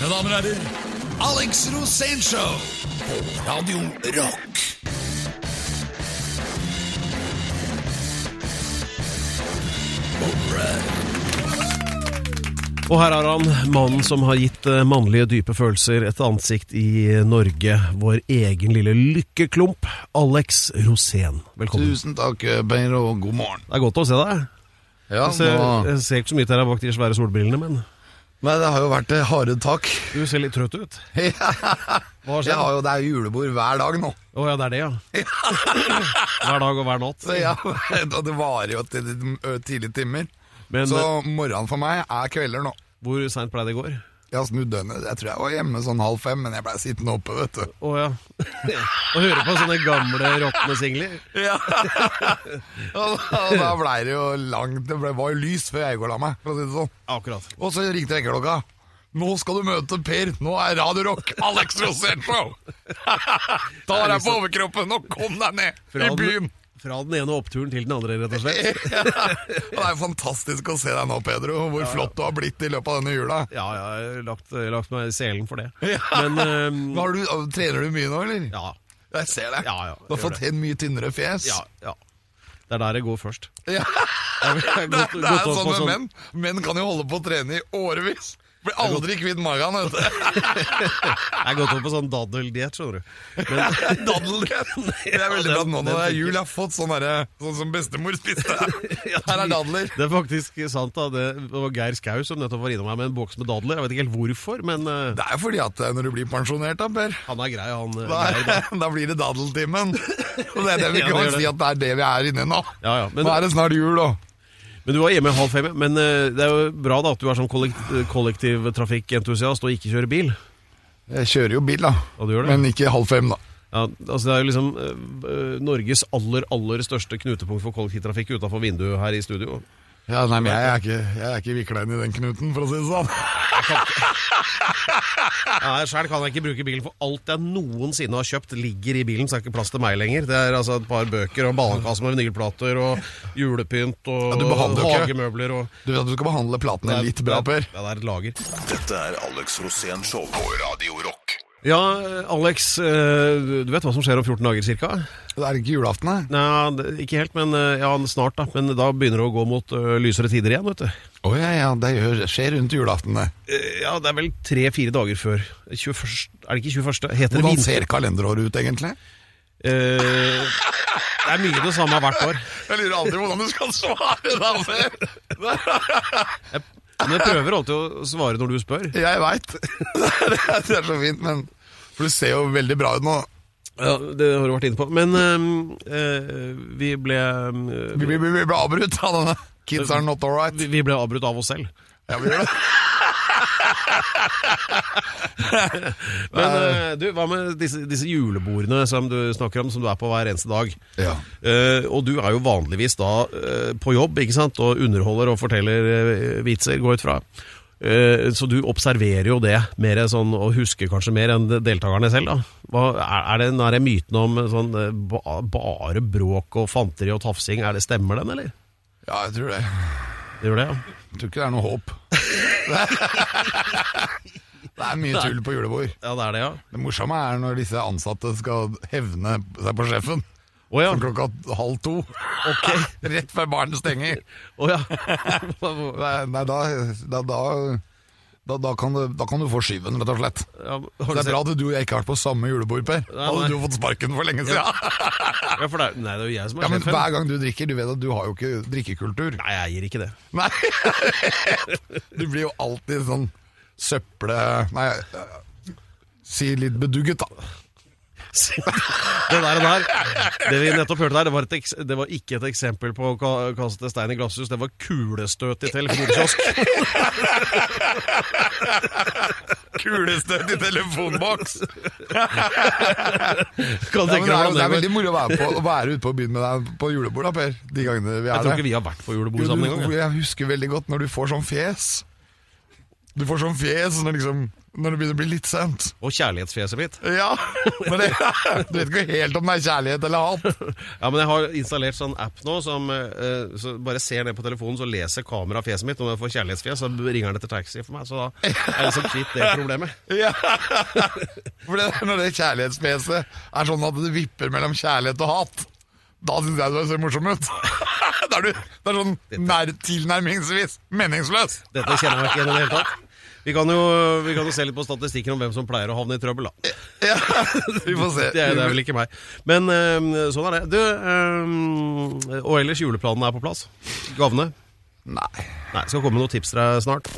Mine damer og herrer, Alex Rosénshow på Radio Rock. Og her er han, mannen som har gitt eh, mannlige dype følelser et ansikt i Norge. Vår egen lille lykkeklump, Alex Rosén. Velkommen. Tusen takk, Beir, og god morgen. Det er godt å se deg. Ja, Jeg ser, nå, jeg ser ikke så mye til deg bak de svære solbrillene, men men det har jo vært harde tak. du ser litt trøtt ut. Har Jeg har jo, det er julebord hver dag nå. Å ja, det er det, ja. Hver dag og hver natt. Så ja, og det varer jo til tidlige timer. Men Så morgenen for meg er kvelder nå. hvor seint ble det i går? Jeg har snudd døgnet. Jeg tror jeg var hjemme sånn halv fem, men jeg ble sittende oppe, vet du. Å ja. Å høre på sånne gamle råtne singler? Ja. og og da blei det jo langt Det ble, var jo lys før jeg går og la meg, for å si det sånn. Akkurat. Og så ringte vekkerklokka. Nå skal du møte Per. Nå er Radio Rock Alex Rosénshow! Ta deg på overkroppen og kom deg ned i byen! Fra den ene oppturen til den andre, rett og slett. ja, det er fantastisk å se deg nå, Pedro. Hvor flott du har blitt i løpet av denne jula. Ja, ja, jeg har lagt, lagt meg i selen for det. Men um, du, trener du mye nå, eller? ja, Jeg ser det. Ja, ja, du har fått det. mye tynnere fjes. ja, ja. Det er der det går først. Ja. Jeg Det, gått- det gått er jo sånn med sånn- menn. Menn kan jo holde på å trene i årevis. Blir aldri kvitt magen, vet du. Jeg har gått opp på sånn daddeldiett, skjønner du. Men, Daddeldiett! Det er veldig bra nå når det er jul. Jeg har fått sånn derre Sånn som bestemor spiste. Her er dadler. det er faktisk sant, da. Det var Geir Skau som nettopp var innom her med en boks med dadler. Jeg vet ikke helt hvorfor, men eh, Det er jo fordi at eh, når du blir pensjonert, da, Per han er grei, han. eh, da, Geir, da. da blir det daddeltimen. Og det er det vi Ja, det kan gjør det. si at det er det vi er inne i nå. Ja, ja. Men, Nå er det snart jul, da. Men du var hjemme halv fem. Men eh, det er jo bra da at du er sånn kollekt, kollektivtrafikkentusiast og ikke kjører bil. Jeg kjører jo bil, da. Ja, du gjør det? Men ikke halv fem, da. Ja, altså Det er jo liksom eh, eh, Norges aller aller største knutepunkt for kollektivtrafikk utafor vinduet her i studio. Ja, nei, men jeg er ikke, jeg er ikke vikla inn i den knuten, for å si det sånn. Ja, Sjøl kan jeg ikke bruke bilen, for alt jeg noensinne har kjøpt, ligger i bilen. Så det er ikke plass til meg lenger. Det er altså et par bøker og en ballongkasse med vinylplater og julepynt og Ja, du hagemøbler og Du vet at du skal behandle platene litt bra, Per. Ja, det er et lager. Dette er Alex Rosén, show på Radio Rock. Ja, Alex, eh, du vet hva som skjer om 14 dager cirka? Det er ikke julaften, nei. Nei, ikke helt, men eh, ja, snart da. Men da begynner det å gå mot eh, lysere tider igjen, vet du. Å ja, ja, det skjer rundt julaften, det. Ja, det er vel tre-fire dager før. 21, er det ikke 21.? Heter Hvordan ser kalenderåret ut, egentlig? Uh, det er mye det samme hvert år. Jeg lurer aldri hvordan du skal svare, da, Per. Men jeg prøver alltid å svare når du spør. Jeg veit. Det er så fint, men For du ser jo veldig bra ut nå. Ja, Det har du vært inne på. Men eh, eh, vi ble øh, Vi vi, vi ble avbrutt av denne Kids are not alright. vi, vi ble avbrutt av oss selv. Ja, vi gjør det. Men eh, du, hva med disse, disse julebordene som du snakker om, som du er på hver eneste dag? Ja. Eh, og du er jo vanligvis da eh, på jobb, ikke sant, og underholder og forteller eh, vitser, går ut fra. Eh, så du observerer jo det mer sånn, og husker kanskje mer enn deltakerne selv. da. Hva, er, er det der myten om sånn, eh, ba, bare bråk og fanteri og tafsing, er det stemmer den, eller? ja, jeg tror det. Det gjør det, ja. Jeg tror ikke det er noe håp. Det er mye tull på julebord. Ja, det er det, ja. Det morsomme er når disse ansatte skal hevne seg på sjefen. Oh, ja. Klokka halv to. Ok. Rett før baren stenger. Oh, ja. Nei, nei da, da, da, da, da, kan du, da kan du få skyven, rett og slett. ja Det er bra at du og jeg ikke har vært på samme julebord, Per. Da Nei, hadde nei. du fått sparken for lenge siden. Ja, for det er, nei, det er jo jeg som er Ja, men sjefen. Hver gang du drikker, du vet at du har jo ikke drikkekultur. Nei, jeg gir ikke det. Nei, Du blir jo alltid sånn søple... Nei, si litt bedugget, da. Det der, og der Det vi nettopp hørte der, det var, et, det var ikke et eksempel på å ka- kaste stein i glasshus. Det var kulestøt i telefonkiosk. Kulestøt i telefonboks! Kan Ja, tenke det, er, deg det er veldig moro å være, på, å være ute på byen med deg på julebord, da, Per. De gangene vi er Jeg tror ikke vi har vært på julebord sammen engang. jeg. jeg husker veldig godt når du får sånn fjes. Du får sånn fjes når, liksom, når det begynner å bli litt sent. Og kjærlighetsfjeset mitt. Ja, men det, Du vet ikke helt om det er kjærlighet eller hat. Ja, men jeg har installert sånn app nå som eh, så bare ser ned på telefonen, så leser kameraet fjeset mitt. Når jeg får kjærlighetsfjes, så ringer den etter taxi for meg. Så da er jeg liksom kvitt det problemet. Ja. For det, når det kjærlighetsfjeset er sånn at det vipper mellom kjærlighet og hat, da syns jeg du ser morsom ut. Da er du det er sånn nær, tilnærmingsvis meningsløs. Dette kjenner jeg meg ikke igjen i det hele tatt. Vi kan, jo, vi kan jo se litt på statistikken om hvem som pleier å havne i trøbbel, da. Ja, vi får se. Det det er vel ikke meg. Men eh, sånn er det. Du, eh, og ellers juleplanen er på plass. Gavene? Nei. Nei, skal komme med noen tips til deg snart.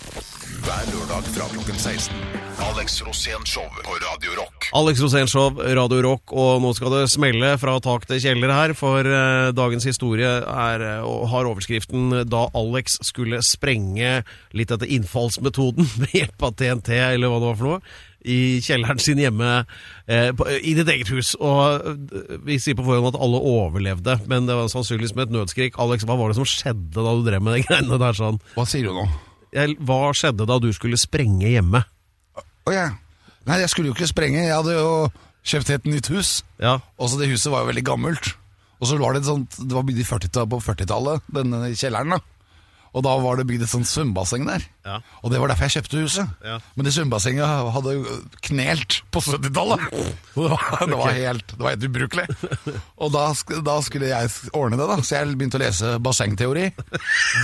Hver lørdag fra klokken 16. Alex Rosén Show på Radio Rock. Alex Rosénshow, Radio Rock, og nå skal det smelle fra tak til kjeller her, for eh, dagens historie er, eh, og har overskriften 'Da Alex skulle sprenge litt etter innfallsmetoden med hjelp av TNT', eller hva det var for noe, i kjelleren sin hjemme eh, på, i ditt eget hus. Og eh, vi sier på forhånd at alle overlevde, men det var sannsynligvis med et nødskrik. Alex, hva var det som skjedde da du drev med de greiene der sånn? Hva sier du nå? Jeg- Hva skjedde da du skulle sprenge hjemme? Å ja. Nei, jeg skulle jo ikke sprenge. Jeg hadde jo kjøpt et nytt hus. Ja, Også det huset var jo veldig gammelt. Og så var det et sånt Det var bygd i 40 på 40-tallet, denne kjelleren, da. Og da var det bygd et sånt svømmebasseng der. Ja. Og det var derfor jeg kjøpte huset. Ja. Men det svømmebassenget hadde knelt på 70-tallet. Det, var- det var helt Det var helt ubrukelig. Og da, da skulle jeg ordne det, da. Så jeg begynte å lese bassengteori.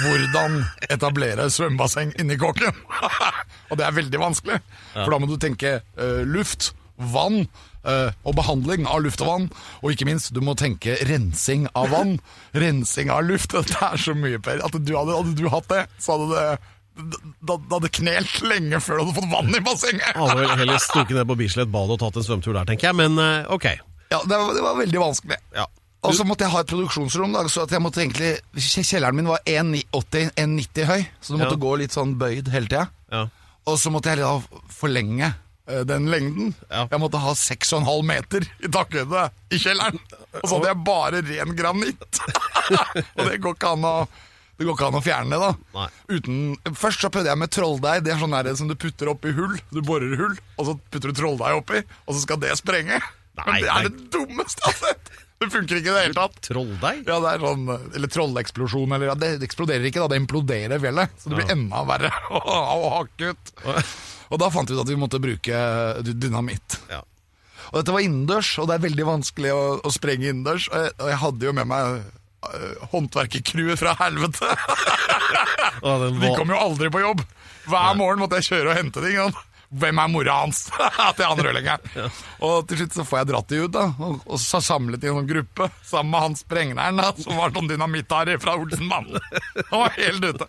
Hvordan etablere svømmebasseng inni kåken. og det er veldig vanskelig. For da må du tenke uh, luft, vann og behandling av luft og vann. Og ikke minst, du må tenke rensing av vann. rensing av luft. Det er så mye, Per. At du hadde, hadde du hatt det, så hadde det da, da hadde knelt lenge før du hadde fått vann i bassenget. Alle vel heller stukket ned på Bislett bad og tatt en svømmetur der, tenker jeg. Men eh, ok. Ja, det var, det var veldig vanskelig. Ja. Og så måtte jeg ha et produksjonsrom, da, så at jeg måtte egentlig Kjelleren min var 1,80-1,90 høy, så du måtte Ja. gå litt sånn bøyd hele tida. Ja. Og så måtte jeg forlenge eh, den lengden. Ja. Jeg måtte ha 6,5 meter i takhøyde i kjelleren. Og så hadde jeg bare ren granitt. og det går ikke an å det går ikke an å fjerne det, da. Uten, først så prøvde jeg med trolldeig. Det er sånn der som du putter oppi hull. Du borer hull, og så putter du trolldeig oppi, og så skal det sprenge. Nei, Men det nei. er det dummeste jeg har sett! Det funker ikke i det hele tatt. Trolldeig? Ja, det er sånn, Eller trolleksplosjon. Eller, ja, det eksploderer ikke, da. Det imploderer fjellet. Så det blir enda verre å hakke ut. Og da fant vi ut at vi måtte bruke dynamitt. Ja. Og dette var innendørs, og det er veldig vanskelig å, å sprenge innendørs. Og og jeg hadde jo med meg uh, håndverkercrewet fra helvete. De kom jo aldri på jobb. Hver morgen måtte jeg kjøre og hente ting. ikke? Hvem er mora hans? til han rørleggeren. Og til slutt så får jeg dratt de ut, da. Og, og så samlet i en sånn gruppe sammen med han sprengneren, da, som var sånn dynamitt-Harry fra Olsenmann. Han var helt ute.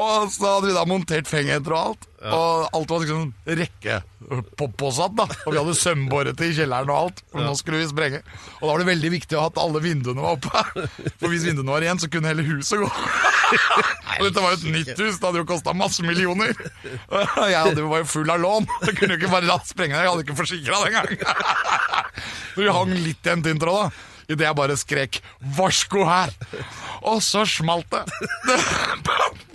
Og så hadde vi da montert fengheter og alt. Og alt var liksom rekkepåsatt, da. Og vi hadde sømboret i kjelleren og alt, for nå skulle vi sprenge. Og da var det veldig viktig å ha at alle vinduene var oppe. For hvis vinduene var igjen, så kunne hele huset gå. Og dette var jo et nytt hus, det hadde jo kosta masse millioner. Og jeg var jo full av lån. Jeg kunne jo ikke bare latt sprenge det, jeg hadde ikke forsikra det engang. Så vi hang litt i en tynntråd, da. Idet jeg bare skrek 'varsko her'. Og så smalt det.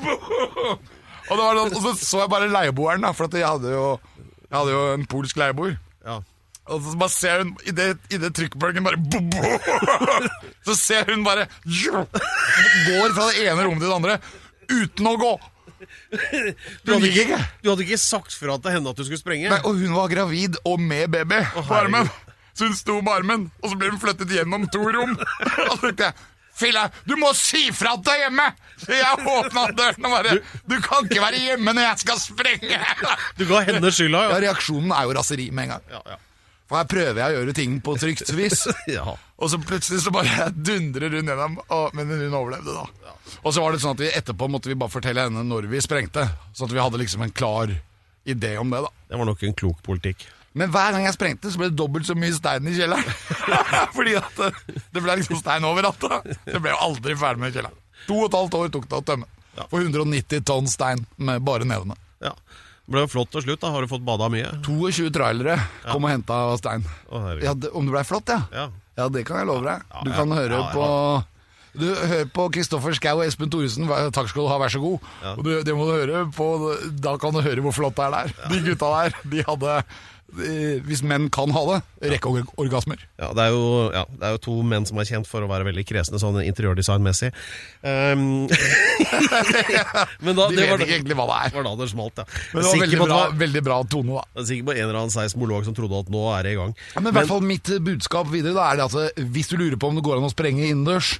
Og, sånn- og så så jeg bare leieboeren, da, for jeg hadde jo, jeg hadde jo en polsk leieboer. Ja. Og så bare ser hun i det, i det trykkbølgen bare bo, bo, Så ser hun bare Går fra det ene rommet til det andre uten å gå. Du, hadde ikke. du hadde ikke sagt fra til henne at du skulle sprenge? Nei, og hun var gravid og med baby på armen. Så hun sto med armen, og så ble hun flyttet gjennom to rom. Og så tenkte jeg Fille, du må si fra at du er hjemme! Så jeg åpna døren og bare Du kan ikke være hjemme når jeg skal sprenge! Du ga henne skylda, Ja, ja. reaksjonen er jo raseri med en gang. Ja, ja. For her prøver jeg å gjøre ting på trygt vis. ja. Og så plutselig så bare dundrer hun gjennom, og, men hun overlevde da. Og så var det sånn at vi etterpå måtte vi bare fortelle henne når vi sprengte, sånn at vi hadde liksom en klar idé om det da. Det var nok en klok politikk. Men hver gang jeg sprengte, så ble det dobbelt så mye stein i kjelleren. Fordi at eh, det ble liksom stein overalt. da. Det ble jo aldri ferdig med kjelleren. To og et halvt år tok det å tømme. For 190 tonn stein med bare nevene. Ja. Det ble jo flott til slutt. da Har du fått bada mye? 22 trailere kom og henta stein. Å, herregud. Ja, det, om det ble flott, ja. Ja. Ja, det kan jeg love deg. Ja, Du ja, kan høre ja, på Du, hører på Kristoffer Schau og Espen Thoresen, takk skal du ha, vær så god. Og du, det må du høre på, da kan du høre hvor flott det er der. De gutta der, de hadde, hvis menn kan ha det, rekkeorgasmer. Ja, det er, jo, ja, det er jo to menn som er kjent for å være veldig kresne sånn interiørdesignmessig. Um, men da, De vet var, ikke egentlig hva det er. var da det smalt, ja. Men det var veldig bra, var- veldig bra tone, da. Jeg er sikker på en eller annen seismolog som trodde at nå er det i gang. Ja, men i hvert fall mitt eh, budskap videre da er det at eh, hvis du lurer på om det går an å sprenge innendørs,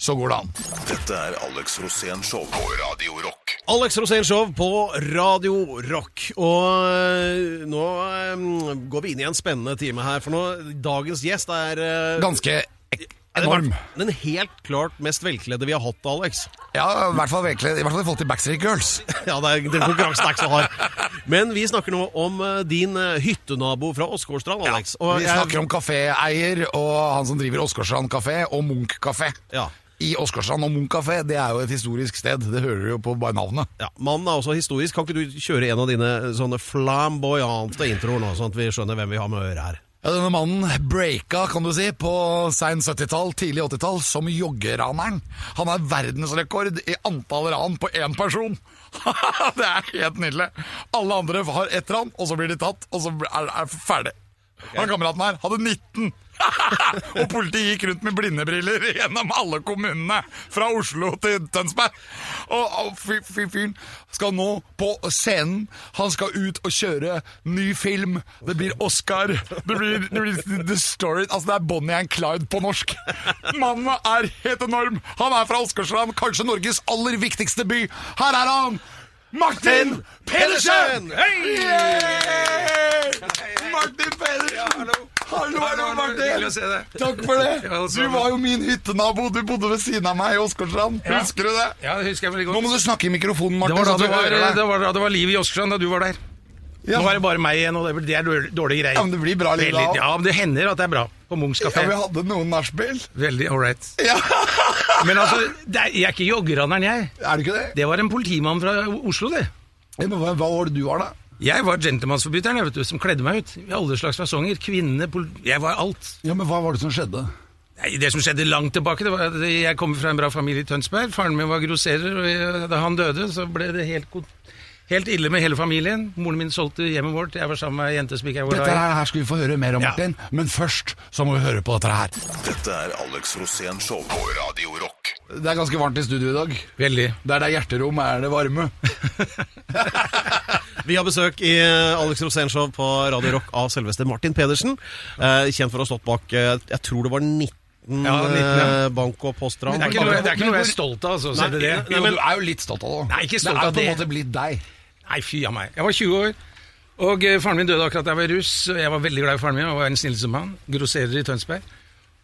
så går det an. Dette er Alex Rosén Show på Radio Rock. Alex Rosén Show på Radio Rock. Og øh, nå øh, går vi inn i en spennende time her, for nå, dagens gjest er øh, Ganske enorm. Den helt klart mest velkledde vi har hatt, Alex. Ja, i hvert fall velkledd, i hvert fall i forhold til Backstreet Girls. Ja, det er, den konkurransen er ikke så hard. Men vi snakker nå om din hyttenabo fra Åsgårdstrand, Alex. Ja, Vi snakker om kaféeier og han som driver Åsgårdstrand kafé og Munch kafé. Ja. I Åsgårdstrand og Munch kafé, det er jo et historisk sted. Det hører du jo på bare navnet. Ja, Mannen er også historisk. Kan ikke du kjøre en av dine sånne flamboyante introer nå, sånn at vi skjønner hvem vi har med å gjøre her? Ja, Denne mannen breaka kan du si, på sein 70-tall, tidlig 80-tall som joggeraneren. Han har verdensrekord i antall ran på én person. det er helt nydelig. Alle andre har ett ran, og så blir de tatt, og så er det ferdig. Han kameraten her hadde 19. og politiet gikk rundt med blindebriller gjennom alle kommunene, fra Oslo til Tønsberg. Og, og fy- fy- fyren skal nå på scenen. Han skal ut og kjøre ny film. Det blir Oscar. Det blir, det blir The Story. Altså, det er Bonnie and Clyde på norsk. Mannen er helt enorm. Han er fra Åsgårdstrand, kanskje Norges aller viktigste by. Her er han! Martin Pedersen! Yay! Martin Pedersen! Hallo, hallo, Martin! Takk for det. Du var jo min hyttenabo. Du bodde ved siden av meg i Åsgårdstrand. Husker du det? Ja, det husker jeg veldig godt. Nå må du snakke i mikrofonen, Det Martin. var, da det, var, det, var, det var liv i Åsgårdstrand da du var der. Ja. Nå er det bare meg igjen, og det, det er dårlig- dårlige greier. Ja, men det blir bra liv da. Ja, men det hender at det er bra på Munchs Ja, vi hadde noen nachspiel. Veldig ålreit. Ja. Men altså, det er, jeg er ikke joggeraneren, jeg. Er du ikke det? Det var en politimann fra Oslo, det. Ja, men hva, hva var det du var, da? Jeg var gentlemansforbryteren jeg vet du, som kledde meg ut. I alle slags fasonger. Kvinne, Jeg var alt. Ja, men Hva var det som skjedde? Nei, Det som skjedde langt tilbake, det var jeg kommer fra en bra familie i Tønsberg. Faren min var grosserer, og da han døde, så ble det helt, helt ille med hele familien. Moren min solgte hjemmet vårt, jeg var sammen med ei jente som ikke er var Dette her, her skal vi få høre mer om, Ja. Martin. Men først så må vi høre på dette her. Dette er Alex Rosén Show på Radio Rock. Det er ganske varmt i studio i dag. Veldig. Der det er hjerterom, er det varme. Vi har besøk i eh, Alex Rosénshow på Radio Rock av selveste Martin Pedersen. Eh, kjent for å ha stått bak eh, Jeg tror det var 19, Ja, 19, ja. bank- og postran. Det det er ikke noe jeg er stolt av, altså. nei. Nei, Jo, du er jo litt stolt av det. Nei, ikke stolt det er på en måte blitt deg. Nei, fy av meg. Jeg var 20 år, og eh, faren min døde akkurat da jeg var russ. og Jeg var veldig glad i faren min, og var en snilleste mann. Grosserer i Tønsberg.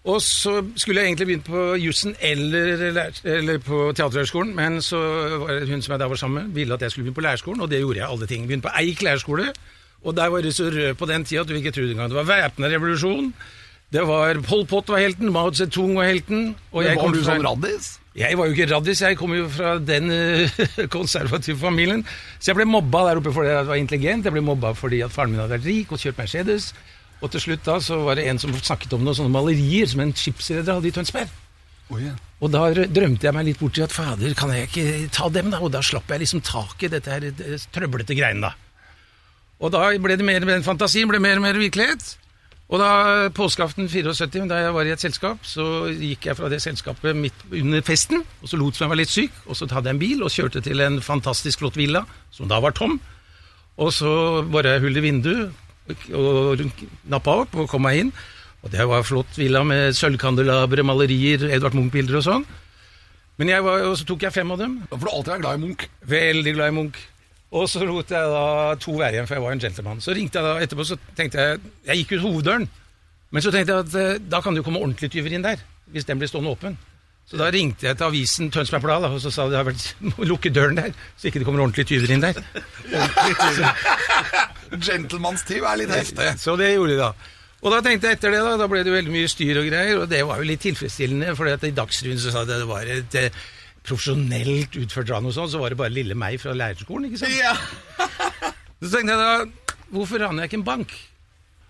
Og så skulle jeg egentlig begynt på jussen eller, eller på Teaterhøgskolen, men så var det hun som jeg da var sammen med, ville at jeg skulle begynne på lærerskolen, og det gjorde jeg alle ting. Begynte på Eik lærerskole, og der var det så rød på den tida at du ikke trodde engang. Det var væpna revolusjon. Det var Pol Pot var helten, Mao Zedong var helten. Og Men jeg var du sånn raddis? Jeg var jo ikke raddis, jeg kom jo fra den eh, konservative familien. Så jeg ble mobba der oppe fordi jeg var intelligent, jeg ble mobba fordi at faren min hadde vært rik og kjørt Mercedes. Og til slutt da så var det en som snakket om noen sånne malerier som en skipsreder hadde i Tønsberg. Oh, yeah. Og da drømte jeg meg litt bort til at fader, kan jeg ikke ta dem da? Og da slapp jeg liksom tak i dette her eh, trøblete greiene da. Og da ble det mer og mer fantasien, ble mer og mer virkelighet. Og da påskeaften 74, da jeg var i et selskap, så gikk jeg fra det selskapet midt under festen, og så lot som jeg var litt syk, og så hadde jeg en bil og kjørte til en fantastisk flott villa, som da var tom. Og så boret jeg hull i vinduet, og nappa opp og kom meg inn. Og det var en flott villa med sølvkandelabre, malerier, Edvard Munch-bilder og sånn. Men jeg var, og så tok jeg fem av dem. For du alltid vært glad i Munch. Veldig glad i Munch. Og så lot jeg da to være igjen, for jeg var en gentleman. Så ringte jeg da etterpå, så tenkte jeg Jeg gikk ut hoveddøren. Men så tenkte jeg at eh, da kan det jo komme ordentlige tyver inn der. Hvis den blir stående åpen. Så da ringte jeg til avisen Tønsberg Blad, og så sa de at lukke døren der, så ikke det kommer ordentlige tyver inn der. Gentlemanstyv er litt heftig. Så det gjorde de da. Og da tenkte jeg etter det, da, da ble det veldig mye styr og greier, og det var jo litt tilfredsstillende, for i Dagsrevyen så sa de at det var et eh, profesjonelt utført ran og sånn, så var det bare lille meg fra lærerskolen, ikke sant? Ja. Så tenkte jeg da, hvorfor raner jeg ikke en bank?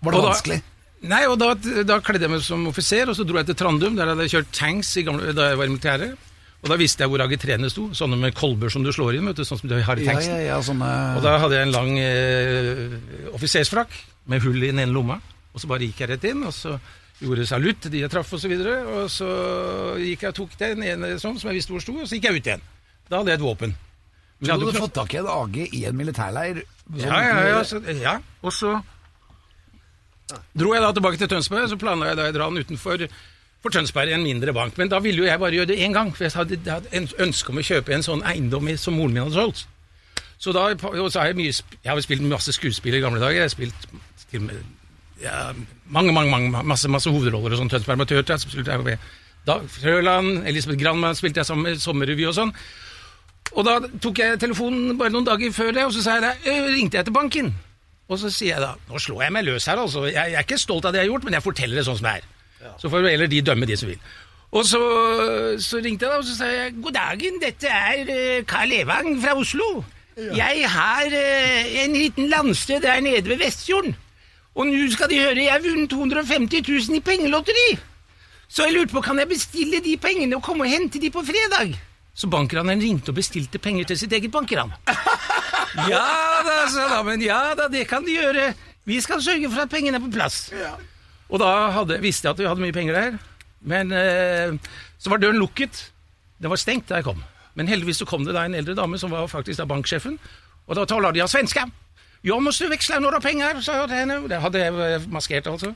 Var det Og da- vanskelig? Nei, og da, da kledde jeg meg som offiser, og så dro jeg til Trandum. Der hadde jeg kjørt tanks i gamle, da jeg var i militæret. Og da visste jeg hvor AG3-ene sto. Sånne med kolber som du slår inn, vet du, sånn som du har i Ja, tanksen. ja, ja, sånne Og da hadde jeg en lang eh, offisersfrakk med hull i den ene lomma. Og så bare gikk jeg rett inn, og så gjorde salutt de jeg traff, og så. Og så gikk jeg og tok den ene sånn, som jeg visste hvor sto, og så gikk jeg ut igjen. Da hadde jeg et våpen. Men Du jeg hadde hadde fått tak i en AG i en militærleir? sånn ja, ja, ja, så, ja. Og så dro jeg da tilbake til Tønsberg, så planla jeg da å dra den utenfor for Tønsberg, en mindre bank. Men da ville jo jeg bare gjøre det én gang, for jeg hadde, jeg hadde en ønske om å kjøpe en sånn eiendom som moren min hadde solgt. Så da og så har jeg mye Jeg har spilt masse skuespill i gamle dager. Jeg har spilt til og med ja, mange, mange, mange, masse, masse hovedroller og sånn. Tønsberg Amatørteater spilte jeg med. Dag Frøland, Elisabeth Granman spilte jeg sammen med sommerrevy og sånn. Og da tok jeg telefonen bare noen dager før det, og så sa jeg «Øh, ringte jeg til banken. Og så sier jeg da Nå slår jeg meg løs her, altså. Jeg, jeg er ikke stolt av det jeg har gjort, men jeg forteller det sånn som det er. Så får heller de dømme, de som vil. Og så, så ringte jeg da, og så sa jeg god dagen, dette er eh, Karl Evang fra Oslo. Jeg har eh, en liten landsted der nede ved Vestfjorden. Og nå skal de høre, jeg har vunnet 250 000 i pengelotteri. Så jeg lurte på, kan jeg bestille de pengene og komme og hente de på fredag? Så bankraneren ringte og bestilte penger til sitt eget bankran. Ja da, sa damen. Ja da, det kan de gjøre. Vi skal sørge for at pengene er på plass. Og da hadde, visste jeg at vi hadde mye penger der. Men eh, så var døren lukket. Den var stengt da jeg kom. Men heldigvis så kom det da en eldre dame som var faktisk da banksjefen. Og da taler de av svenska. Jeg du veksle noen penger, sa jeg til henne. Det hadde jeg eh, maskert, altså.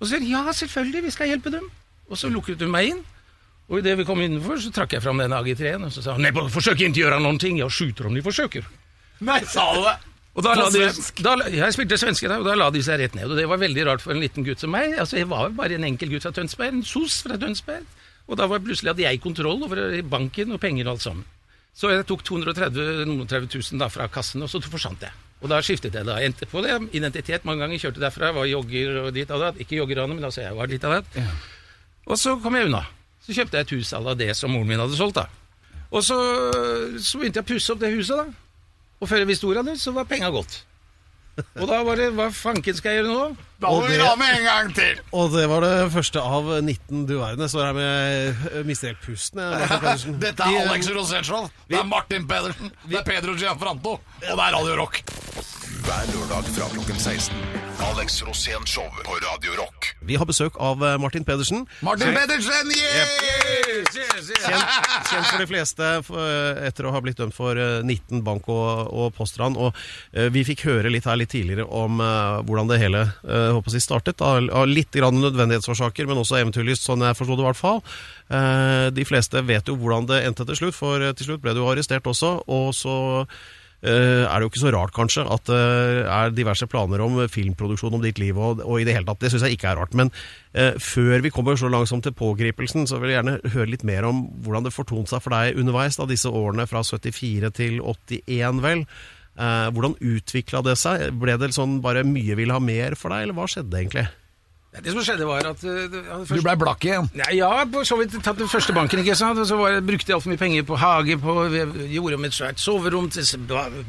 Og så sier de, ja, selvfølgelig, vi skal hjelpe dem. Og så lukket hun meg inn. Og idet vi kom innenfor, så trakk jeg fram den AG3-en, og så sa hun nei, forsøk ikke å gjøre noen ting, jeg skyter om de forsøker. Nei, sa du det? Og da la de, da, jeg spilte svenske da, og da la de seg rett ned. Og det var veldig rart for en liten gutt som meg. Altså, Jeg var jo bare en enkel gutt fra Tønsberg, en sos fra Tønsberg. Og da var plutselig hadde jeg kontroll over banken og penger og alt sammen. Så jeg tok 230 000 da fra kassen, og så forsvant jeg. Og da skiftet jeg da. Endte på det. Identitet mange ganger. Kjørte derfra, var jogger og dit og datt. Ikke joggerane, men altså jeg var dit av det. Og så kom jeg unna. Så kjøpte jeg et hus à la det som moren min hadde solgt. da. Og så, så begynte jeg å pusse opp det huset, da. Og før jeg visste ordet av det, så var penga gått. Og da var det Hva fanken skal jeg gjøre nå? Da må vi det- ha med en gang til! Og det var det første av 19 du verdene. Står her med mister helt pusten. jeg, Martin Pedersen. Dette er Alex Rosénshow. Det er Martin Pedersen. Det er Pedro Gianfranto. Og det er Radio Rock. Hver lørdag fra klokken 16. Alex Rosén Show på Radio Rock. Vi har besøk av eh, Martin Pedersen. Martin Pedersen, yeah! Kjent, kjent for de fleste eh, etter å ha blitt dømt for eh, 19 bank- og, og postran. Og eh, vi fikk høre litt her litt tidligere om eh, hvordan det hele eh, håper jeg, startet. Av, litt grann nødvendighetsårsaker, men også eventyrlyst, sånn jeg forsto det i hvert fall. Eh, de fleste vet jo hvordan det endte til slutt, for eh, til slutt ble du arrestert også. Og så eh, er det jo ikke så rart, kanskje, at det er diverse planer om filmproduksjon om ditt liv, og, og i det hele tatt. Det syns jeg ikke er rart. Men eh, før vi kommer så langsomt til pågripelsen, så vil jeg gjerne høre litt mer om hvordan det fortonte seg for deg underveis, da disse årene fra 74 til 81, vel. Eh, hvordan utvikla det seg? Ble det sånn bare mye ville ha mer for deg, eller hva skjedde egentlig? Det som skjedde, var at uh, først... Du blei ble blakk igjen. Nei, Ja, på så vidt tatt den første banken, ikke sant. Og så var, brukte jeg altfor mye penger på hage, på gjorde om et svært soverom til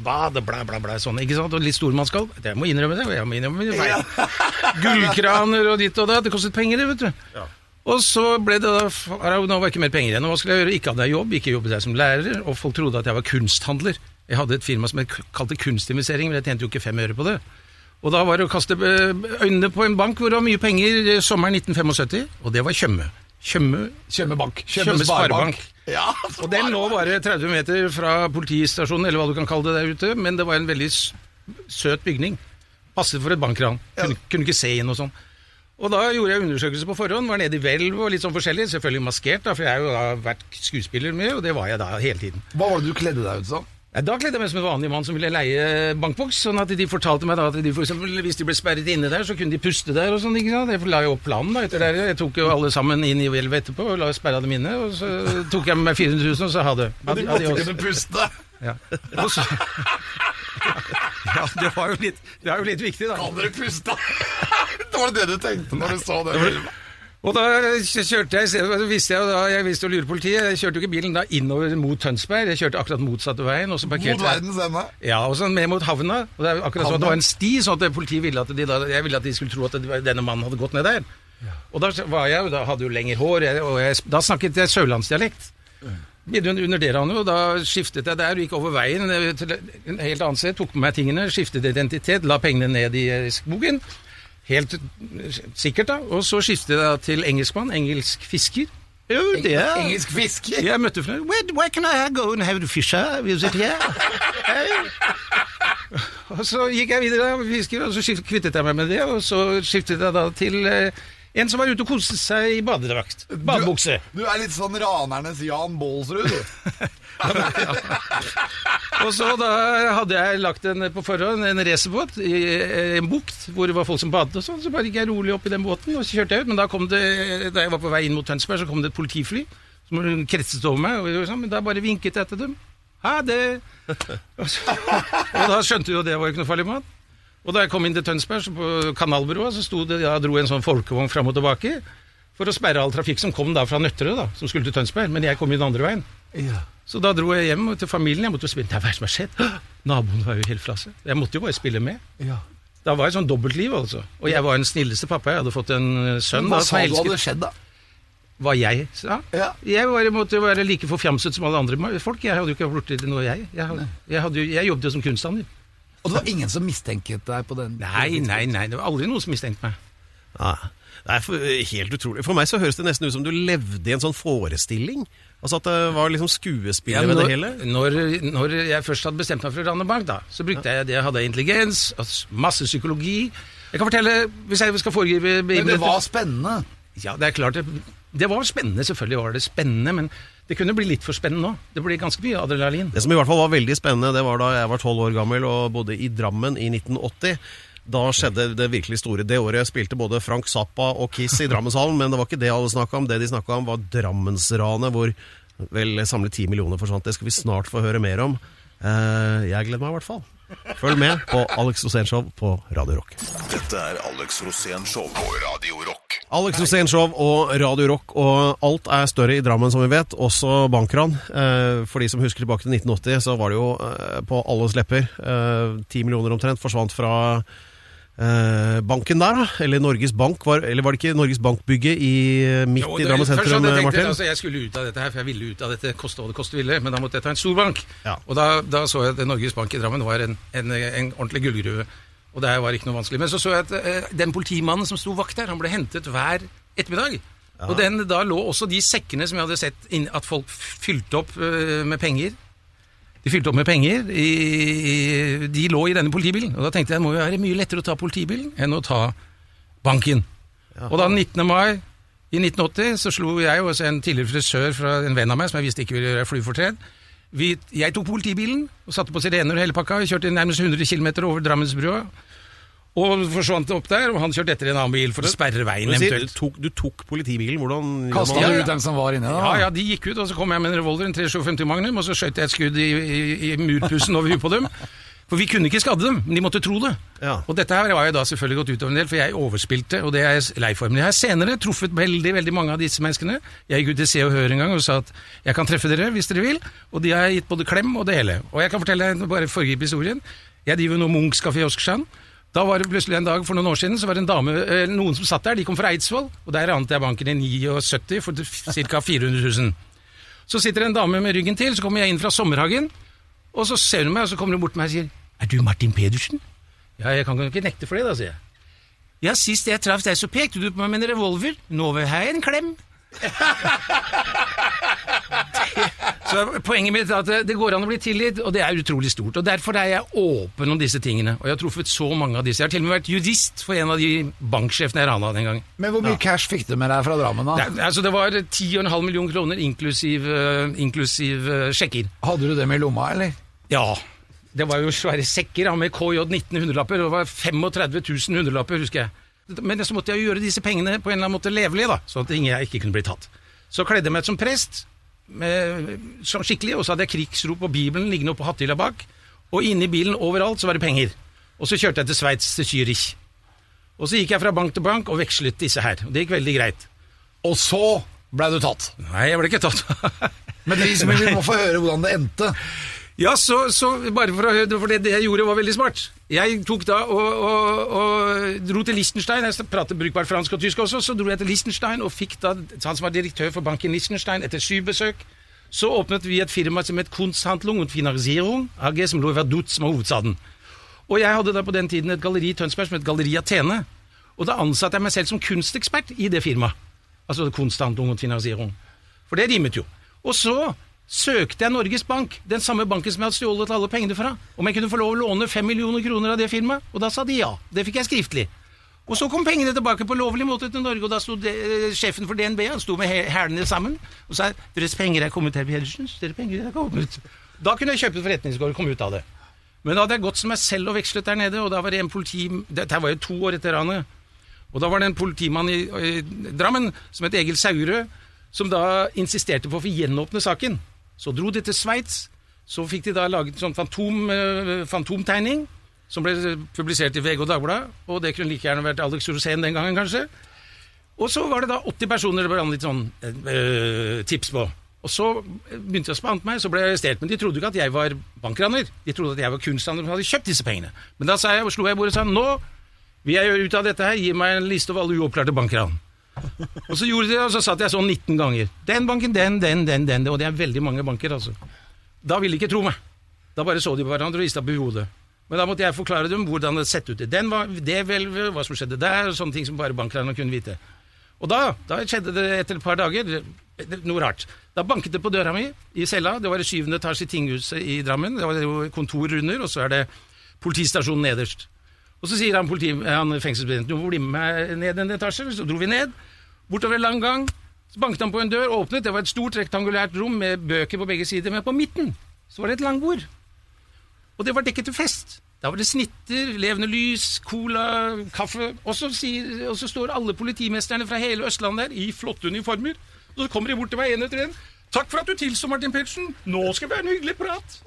bad og bla, bla, bla. Sånn, ikke sant. Og litt stormannsgalv. Jeg må innrømme det. Jeg må innrømme det. Ja. Gullkraner og ditt og datt. Det kostet penger, det, vet du. Og så ble det da Nå var ikke mer penger igjen. og Hva skulle jeg gjøre? Ikke hadde jeg jobb, ikke jobbet jeg som lærer, og folk trodde at jeg var kunsthandler. Jeg hadde et firma som jeg kalte Kunstinvestering, men jeg tjente jo ikke fem øre på det. Og da var det å kaste eh, øynene på en bank hvor det var mye penger eh, sommeren 1975, og det var Tjøme. Tjøme, bank. Tjøme Sparebank. Ja, Og den lå bare 30 meter fra politistasjonen, eller hva du kan kalle det der ute, men det var en veldig søt bygning. Passet for et bankran. Kunne, kunne ikke se inn og sånn. Og da gjorde jeg undersøkelse på forhånd, var nede i hvelv og litt sånn forskjellig. Selvfølgelig maskert, da, for jeg har jo vært skuespiller med, og det var jeg da hele tiden. Hva var det du kledde deg ut som? Nei, Da kledde jeg meg som en vanlig mann som ville leie bankboks. Sånn at de fortalte meg da at de for eksempel, hvis de ble sperret inne der, så kunne de puste der og sånn. ikke sant? Jeg la jo opp planen da etter det. Jeg tok jo alle sammen inn i hvelvet etterpå og la sperra dem inne. Og så tok jeg med meg 400 000 og så ha det. Du Adi- måtte kunne puste. Ja. Og så, ja, det var jo litt, det er jo litt viktig, da. Kan dere puste? Det var det du tenkte når du så det? Og da kjørte jeg, så visste jeg, da, jeg visste å lure politiet, jeg kjørte jo ikke bilen da innover mot Tønsberg, jeg kjørte akkurat motsatte veien, og så parkerte Mot jeg- verdens ende. Ja, og sånn med mot havna. Og det er akkurat sånn at det var en sti, sånn at politiet ville at de, da, jeg ville at de skulle tro at det, denne mannen hadde gått ned der. Og da var jeg da hadde jo lenger hår, jeg, og jeg, da snakket jeg sørlandsdialekt. Begynte å underdere han jo, og da skiftet jeg der, gikk over veien til en helt annen sted, tok på meg tingene, skiftet identitet, la pengene ned i eh, skogen. Helt sikkert, da. Og så skiftet jeg til engelskmann, engelsk fisker. Jo, det er Engelsk fisker. jeg møtte flere where, where can I go and have the fish? Visit Is it here? og så gikk jeg videre og fisker, og så skiftet, kvittet jeg meg med det, og så skiftet jeg da til eh, en som var ute og koste seg i badedrakt. Badebukse. Du er litt sånn ranernes Jan Baalsrud, du. Og så da hadde jeg lagt en på forhånd, en racerbåt i eh, en bukt hvor det var folk som badet og sånn, så bare gikk jeg rolig opp i den båten, og så kjørte jeg ut. Men da kom det, da jeg var på vei inn mot Tønsberg, så kom det et politifly som kretset over meg, og, sånn, men da bare vinket jeg til dem. Ha det! Og, så, og da skjønte du jo det var ikke noe farlig mat. Og da jeg kom inn til Tønsberg, så på kanalbyrået, så sto det, ja, dro en sånn folkevogn fram og tilbake for å sperre all trafikk som kom da fra Nøtterøy, da, som skulle til Tønsberg. Men jeg kom inn den andre veien. Så da dro jeg hjem til familien. Jeg måtte jo spille Nei, hva er det som har skjedd? Naboen var jo helt fra seg. Jeg måtte jo bare spille med. Da var jeg sånn dobbeltliv, altså. Og jeg var den snilleste pappa. Jeg hadde fått en eh, sønn. Hva da, sa du hadde skjedd, da? Hva jeg sa? Ja. Jeg var, måtte jo være like forfjamset som alle andre folk. Jeg hadde jo ikke blitt noe, jeg. Jeg, hadde, jeg, hadde jo, jeg jobbet jo som kunsthandler. Og det var ingen som mistenket deg på den? Nei, nei, nei. Det var aldri noen som mistenkte meg. Ja, det er for, helt utrolig. For meg så høres det nesten ut som du levde i en sånn forestilling. Altså at det var liksom skuespiller ved det hele. Når, når jeg først hadde bestemt meg for å rane bank, da, så brukte jeg det. Jeg hadde intelligens, altså masse psykologi. Jeg kan fortelle, hvis jeg skal foregripe Men det var spennende. Ja, det er klart det, det var spennende, selvfølgelig var det spennende, men det kunne bli litt for spennende nå. Det blir ganske mye adrenalin. Det som i hvert fall var veldig spennende, det var da jeg var tolv år gammel og bodde i Drammen i 1980. Da skjedde det virkelig store. Det året spilte både Frank Zappa og Kiss i Drammenshallen, men det var ikke det alle snakka om. Det de snakka om, var Drammensranet, hvor vel samlet ti millioner forsvant. Det skal vi snart få høre mer om. Eh, jeg gleder meg i hvert fall. Følg med på Alex Rosén Show på Radio Rock. Dette er Alex Rosén Show på Radio Rock. Alex Rosénshow og Radio Rock, og alt er større i Drammen, som vi vet. Også bankran. Eh, for de som husker tilbake til 1980, så var det jo eh, på alles lepper. Ti millioner omtrent forsvant fra eh, banken der, da. Eller Norges Bank, var, eller var det ikke Norges Bank-bygget i, midt Jo, i det- Drammen først sentrum, jeg tenkt, Martin? Altså, jeg skulle ut av dette her, for jeg ville ut av dette, koste hva det koste ville, men da måtte jeg ta en stor bank. Ja. Og da, da så jeg at Norges Bank i Drammen var en, en, en ordentlig gullgruve. Og det var ikke noe vanskelig. Men så så jeg at eh, den politimannen som sto vakt der, han ble hentet hver ettermiddag. Og den, da lå også de sekkene som jeg hadde sett inn, at folk fylte opp eh, med penger. De fylte opp med penger. I, i, de lå i denne politibilen. Og da tenkte jeg det må jo være mye lettere å ta politibilen enn å ta banken. Og da 19. mai i 1980 så slo jeg og en tidligere frisør fra en venn av meg, som jeg visste ikke ville gjøre flyfortred. Vi, jeg tok politibilen og satte på sirener og hele pakka. Vi kjørte nærmest 100 km over Drammensbrua. Og forsvant opp der, og han kjørte etter en annen bil for å sperre veien Du, du, eventuelt. tok, du tok politibilen, hvordan Kasta du ut dem som var inne, da? Ja, ja, de gikk ut, og så kom jeg med en revolver, en 357 Magnum, og så skjøt jeg et skudd i, i, i murpussen over huet på dem. For vi kunne ikke skade dem, men de måtte tro det. Ja. Og dette her var jo da selvfølgelig gått utover en del, for jeg overspilte, og det er jeg lei for. Men jeg har senere truffet veldig veldig mange av disse menneskene. Jeg gikk ut til Se og Hør en gang og sa at jeg kan treffe dere hvis dere vil, og de har gitt både klem og det hele. Og jeg kan fortelle deg, bare foregripe historien. Jeg driver nå Munchs kafé i Oskersand. Da var det plutselig en dag for noen år siden, så var det en dame, eh, noen som satt der, de kom fra Eidsvoll, og der ante jeg banken i 79 for ca. 400 000. Så sitter det en dame med ryggen til, så kommer jeg inn fra Sommerhagen, og så ser hun meg, og så kommer hun bort til meg og sier Er du Martin Pedersen? Ja, jeg kan ikke nekte for det, da, sier jeg. Ja, sist jeg traff deg, så pekte du på meg med en revolver. Nå vil jeg en klem. Så Poenget mitt er at det går an å bli tilgitt, og det er utrolig stort. og Derfor er jeg åpen om disse tingene. Og jeg har truffet så mange av disse. Jeg har til og med vært jurist for en av de banksjefene jeg rana den gang. Men hvor mye cash fikk du med deg fra Drammen, da? Det, altså det var 10,5 millioner kroner inklusiv, eh, inklusiv eh, sjekker. Hadde du dem i lomma, eller? Ja. Det var jo svære sekker med KJ 19 hundrelapper, og det var 35 000 hundrelapper, husker jeg. Men så måtte jeg gjøre disse pengene på en eller annen måte levelige, da, sånn at ingen- jeg ikke kunne bli tatt. Så kledde jeg meg ut som prest, med, som skikkelig, og så hadde jeg krigsrop og Bibelen liggende oppå hattehylla bak. Og inni bilen overalt så var det penger. Og så kjørte jeg til Sveits, til Zürich. Og så gikk jeg fra bank til bank og vekslet disse her. og Det gikk veldig greit. Og så ble du tatt. Nei, jeg ble ikke tatt. Men vi må få høre hvordan det endte. Ja, så, så bare for å høre, for det, det jeg gjorde var veldig smart. Jeg tok da og, og, og dro til Liechtenstein, jeg prater brukbart fransk og tysk også, så dro jeg til Liechtenstein og fikk da, han som var direktør for banken Liechtenstein, etter syv besøk, så åpnet vi et firma som het Kunsthandlung und Finansierung, AG, som lå i Verdut, som var hovedstaden. Og jeg hadde da på den tiden et galleri i Tønsberg som het Galleri Athene, og da ansatte jeg meg selv som kunstekspert i det firmaet. Altså Kunsthandlung und Finansierung. For det rimet jo. Og så søkte jeg Norges Bank, den samme banken som jeg hadde stjålet alle pengene fra, om jeg kunne få lov å låne fem millioner kroner av det firmaet, og da sa de ja. Det fikk jeg skriftlig. Og så kom pengene tilbake på lovlig måte til Norge, og da sto eh, sjefen for DNB han sto med hæ- hælene sammen og sa 'Deres penger er kommet, herr Pedersen. Deres penger er kommet'. Da kunne jeg kjøpe forretningsgård og komme ut av det. Men da hadde jeg gått som meg selv og vekslet der nede, og da var det en politi Dette var jo to år etter ranet. Og da var det en politimann i, i Drammen som het Egil Saurød, som da insisterte på å få gjenåpne saken. Så dro de til Sveits. Så fikk de da laget en sånn fantom, eh, fantomtegning, som ble publisert i VG og Dagbladet. Og det kunne like gjerne vært Alex Rosén den gangen, kanskje. Og så var det da 80 personer det ble litt sånn eh, tips på. Og så begynte de å spante meg, så ble jeg arrestert. Men de trodde ikke at jeg var bankraner. De trodde at jeg var kunsthandler som hadde kjøpt disse pengene. Men da sa jeg, slo jeg i bordet og sa nå vil jeg gjøre ut av dette her, gi meg en liste over alle uoppklarte bankran. Og så gjorde de det, og så satt jeg sånn 19 ganger. Den banken, den, den, den, den. Og det er veldig mange banker, altså. Da ville de ikke tro meg. Da bare så de på hverandre og rista på hodet. Men da måtte jeg forklare dem hvordan det sett ut. Den var, det hvelvet, hva som skjedde der, og sånne ting som bare bankerne kunne vite. Og da, da skjedde det etter et par dager noe rart. Da banket det på døra mi i cella. Det var i syvende etasje i tinghuset i Drammen. Det var kontor under, og så er det politistasjonen nederst. Og så sier han, politi, han fengselsbetjenten du bli med meg ned en etasje. Så dro vi ned, bortover en lang gang. Så banket han på en dør, åpnet. Det var et stort rektangulært rom med bøker på begge sider, men på midten så var det et langbord. Og det var dekket til fest. Da var det snitter, levende lys, cola, kaffe. Og så, sier, og så står alle politimesterne fra hele Østlandet der i flotte uniformer. Og så kommer de bort til meg én etter en. Takk for at du tilsto, Martin Pedersen. Nå skal vi ha en hyggelig prat.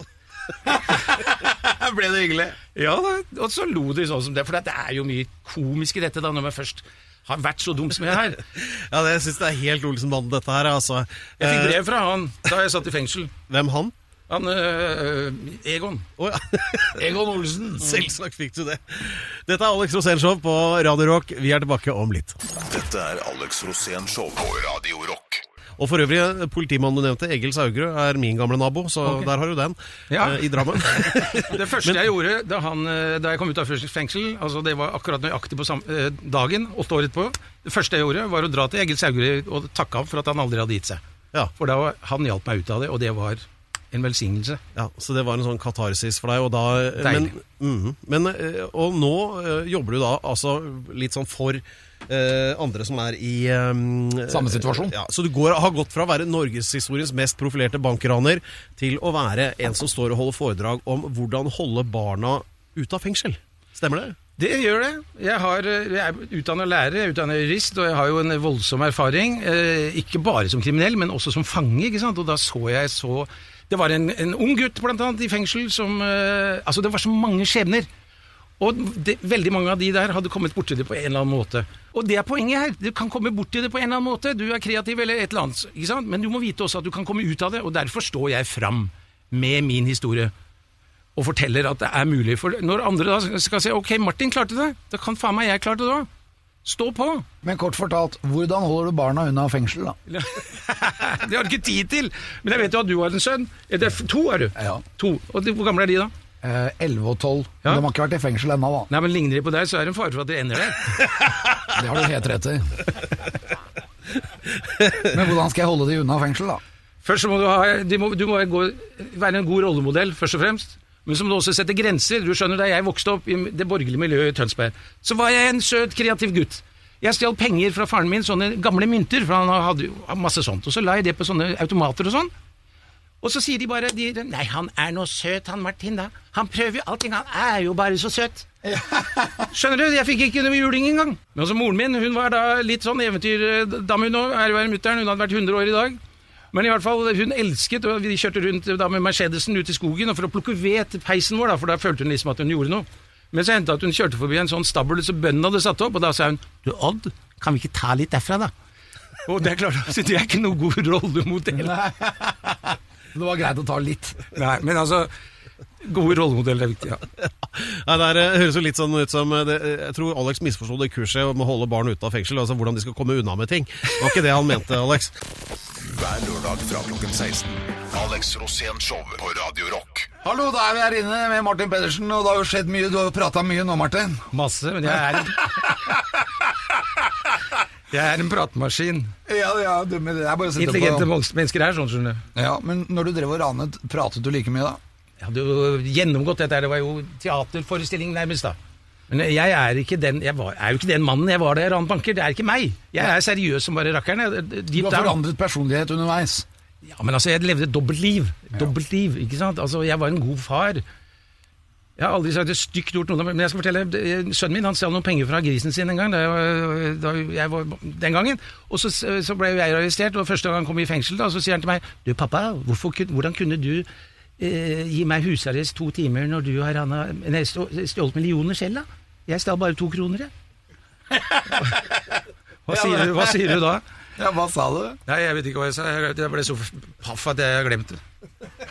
Ble det hyggelig? Ja, da, og så lo de sånn som det, for det er jo mye komisk i dette da, når man først har vært så dum som jeg er. Ja, det syns jeg er helt Olsenbanden, dette her. Altså. Jeg fikk Eh, brev fra han da jeg satt i fengsel. Hvem han? Han øh, Egon. Oh, ja. Egon Olsen. Selvsagt fikk du det. Dette er Alex Rosén Show på Radio Rock. Vi er tilbake om litt. Dette er Alex Rosén Show på Radio Rock. Og for øvrig, politimannen du nevnte, Egil Saugerud, er min gamle nabo, så der har du den. Ja. eh, I Drammen. Det første jeg gjorde da, han, øh, da jeg kom ut av fengsel, altså det var akkurat nøyaktig på dagen, åtte år etterpå, det første jeg gjorde var å dra til Egil Saugerud og takke ham for at han aldri hadde gitt seg. ja. For da han hjalp meg ut av det, og det var en velsignelse. Ja, Så det var en sånn katarsis for deg. Og, da, men, mhm. men, eh, og nå eh, jobber du da altså litt sånn for eh, andre som er i eh, Samme situasjon. Ja, så du går, har gått fra å være norgeshistoriens mest profilerte bankraner til å være en som står og holder foredrag om hvordan holde barna ute av fengsel. Stemmer det? Det gjør det. Jeg, har, eh, jeg er utdannet lærer, jeg er utdannet jurist, og jeg har jo en voldsom erfaring. Eh, ikke bare som kriminell, men også som fange. ikke sant? Og da så jeg så Det var en, en ung gutt blant annet i fengsel som eh, Altså, det var så mange skjebner. Og det, veldig mange av de der hadde kommet borti det på en eller annen måte. Og det er poenget her. Du kan komme borti det på en eller annen måte. Du er kreativ eller et eller annet. ikke sant? Men du må vite også at du kan komme ut av det, og derfor står jeg fram med min historie og forteller at det er mulig. For når andre da skal si ok, Martin klarte det, da kan faen meg jeg klarte det òg. Stå på! Men kort fortalt, hvordan holder du barna unna fengsel, da? det har du ikke tid til! Men jeg vet jo at du har en sønn. To, er du? Ja. To. Og Hvor gamle er de, da? Eh, 11 og 12. Ja. De har ikke vært i fengsel ennå, da. Nei, men Ligner de på deg, så er det en fare for at de ender der. Det har du helt rett i. Men hvordan skal jeg holde de unna fengsel, da? Først så må du, ha, de må, du må gå, være en god rollemodell, først og fremst. Men så må du også sette grenser. Du skjønner, Da jeg vokste opp i det borgerlige miljøet i Tønsberg, så var jeg en søt, kreativ gutt. Jeg stjal penger fra faren min, sånne gamle mynter, for han hadde masse sånt. Og så la jeg det på sånne automater og sånn. Og så sier de bare de, Nei, han er nå søt, han Martin, da. Han prøver jo allting, han er jo bare så søt. Skjønner du, jeg fikk ikke noe juling engang. Men altså, moren min hun var da litt sånn eventyrdame, hun òg. Ære være mutter'n, hun hadde vært 100 år i dag. Men i hvert fall, hun elsket, og vi kjørte rundt da med Mercedesen ut i skogen og for å plukke ved til peisen vår, da, for da følte hun liksom at hun gjorde noe. Men så hendte det at hun kjørte forbi en sånn stabel som bøndene hadde satt opp, og da sa hun Du Odd, kan vi ikke ta litt derfra, da? Og det er klart, altså, det er ikke noe god. Det var greit å ta litt. Nei, men altså Gode rollemodeller er viktig, ja. Nei, det er, det høres jo litt sånn ut som eh, det, Jeg tror Alex misforsto det kurset om å holde barn ute av fengsel. Altså hvordan de skal komme unna med ting. Det var ikke det han mente, Alex. Hver lørdag fra klokken 16. Alex Rosén Show på Radio Rock. Hallo, da er vi her inne med Martin Pedersen, og det har jo skjedd mye. Du har jo prata mye nå, Martin. Masse, men jeg er Jeg er en pratemaskin. Ja, ja, du, men det er bare å sette Intelligente på. mennesker er sånn, skjønner du. Ja, Men når du drev og ranet, pratet du like mye da? Jeg hadde jo gjennomgått dette, det var jo teaterforestilling nærmest da. Men jeg er, ikke den, jeg var, er jo ikke den mannen jeg var da jeg ranet banker. Det er ikke meg. Jeg er seriøs som bare rakkeren. Du har forandret personlighet underveis. Ja, men altså, jeg levde et dobbeltliv. Dobbeltliv, ikke sant? Altså, jeg var en god far. Jeg har aldri sagt et stygt ord til noen, men jeg skal fortelle, sønnen min han stjal noen penger fra grisen sin en gang, da jeg var, da jeg var den gangen, og så, så ble jeg arrestert, og første gang han kom i fengsel, da, så sier han til meg, du pappa, hvorfor, hvordan kunne du eh, gi meg husarrest to timer når du har Anna, nei, stjålet millioner selv da? Jeg stjal bare to kroner, jeg. Hva sier, du, hva sier du da? Ja, hva sa du? Nei, jeg vet ikke hva jeg sa. Jeg jeg ble så paff at jeg glemte det.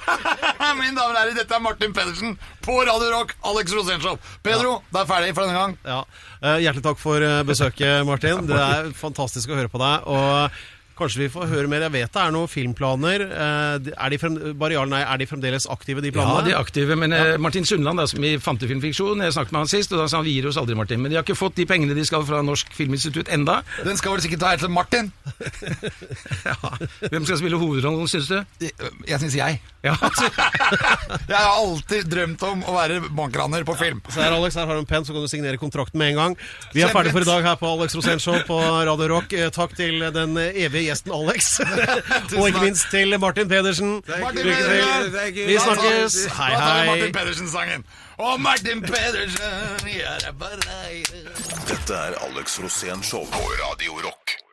Mine damer og herrer, dette er Martin Pedersen på Radio Rock, Alex Rosenshov. Pedro, det er ferdig for denne gang. Ja. Eh, Hjertelig takk for eh, besøket, Martin. Det er fantastisk å høre på deg. Og kanskje vi får høre mer. Jeg vet det er noen filmplaner. Eh, Er de, frem, Barial, nei, er de fremdeles aktive, de planene? Ja, de er aktive, men ja. Martin Sundland, da, som i Fantefilmfiksjon, jeg snakket med han sist, og da sa han vi gir oss aldri, Martin. Men de har ikke fått de pengene de skal fra Norsk Filminstitutt enda. Den skal vel sikkert ta helt til Martin. Ja. Hvem skal spille hovedrollen, syns du? Jeg syns jeg. Ja, Jeg har alltid drømt om å være bankraner på film. Så her, Alex, her har du en penn, så kan du signere kontrakten med en gang. Vi er ferdige for i dag her på Alex Rosén Show på Radio Rock. Eh, Takk til den eh, evige gjesten Alex. Og ikke minst til Martin Pedersen. Martin Lykke til. Pedersen! Vi snakkes. Hei, hei. Martin Pedersen-sangen. Og Martin Pedersen er Dette er Alex Rosén Show på Radio Rock.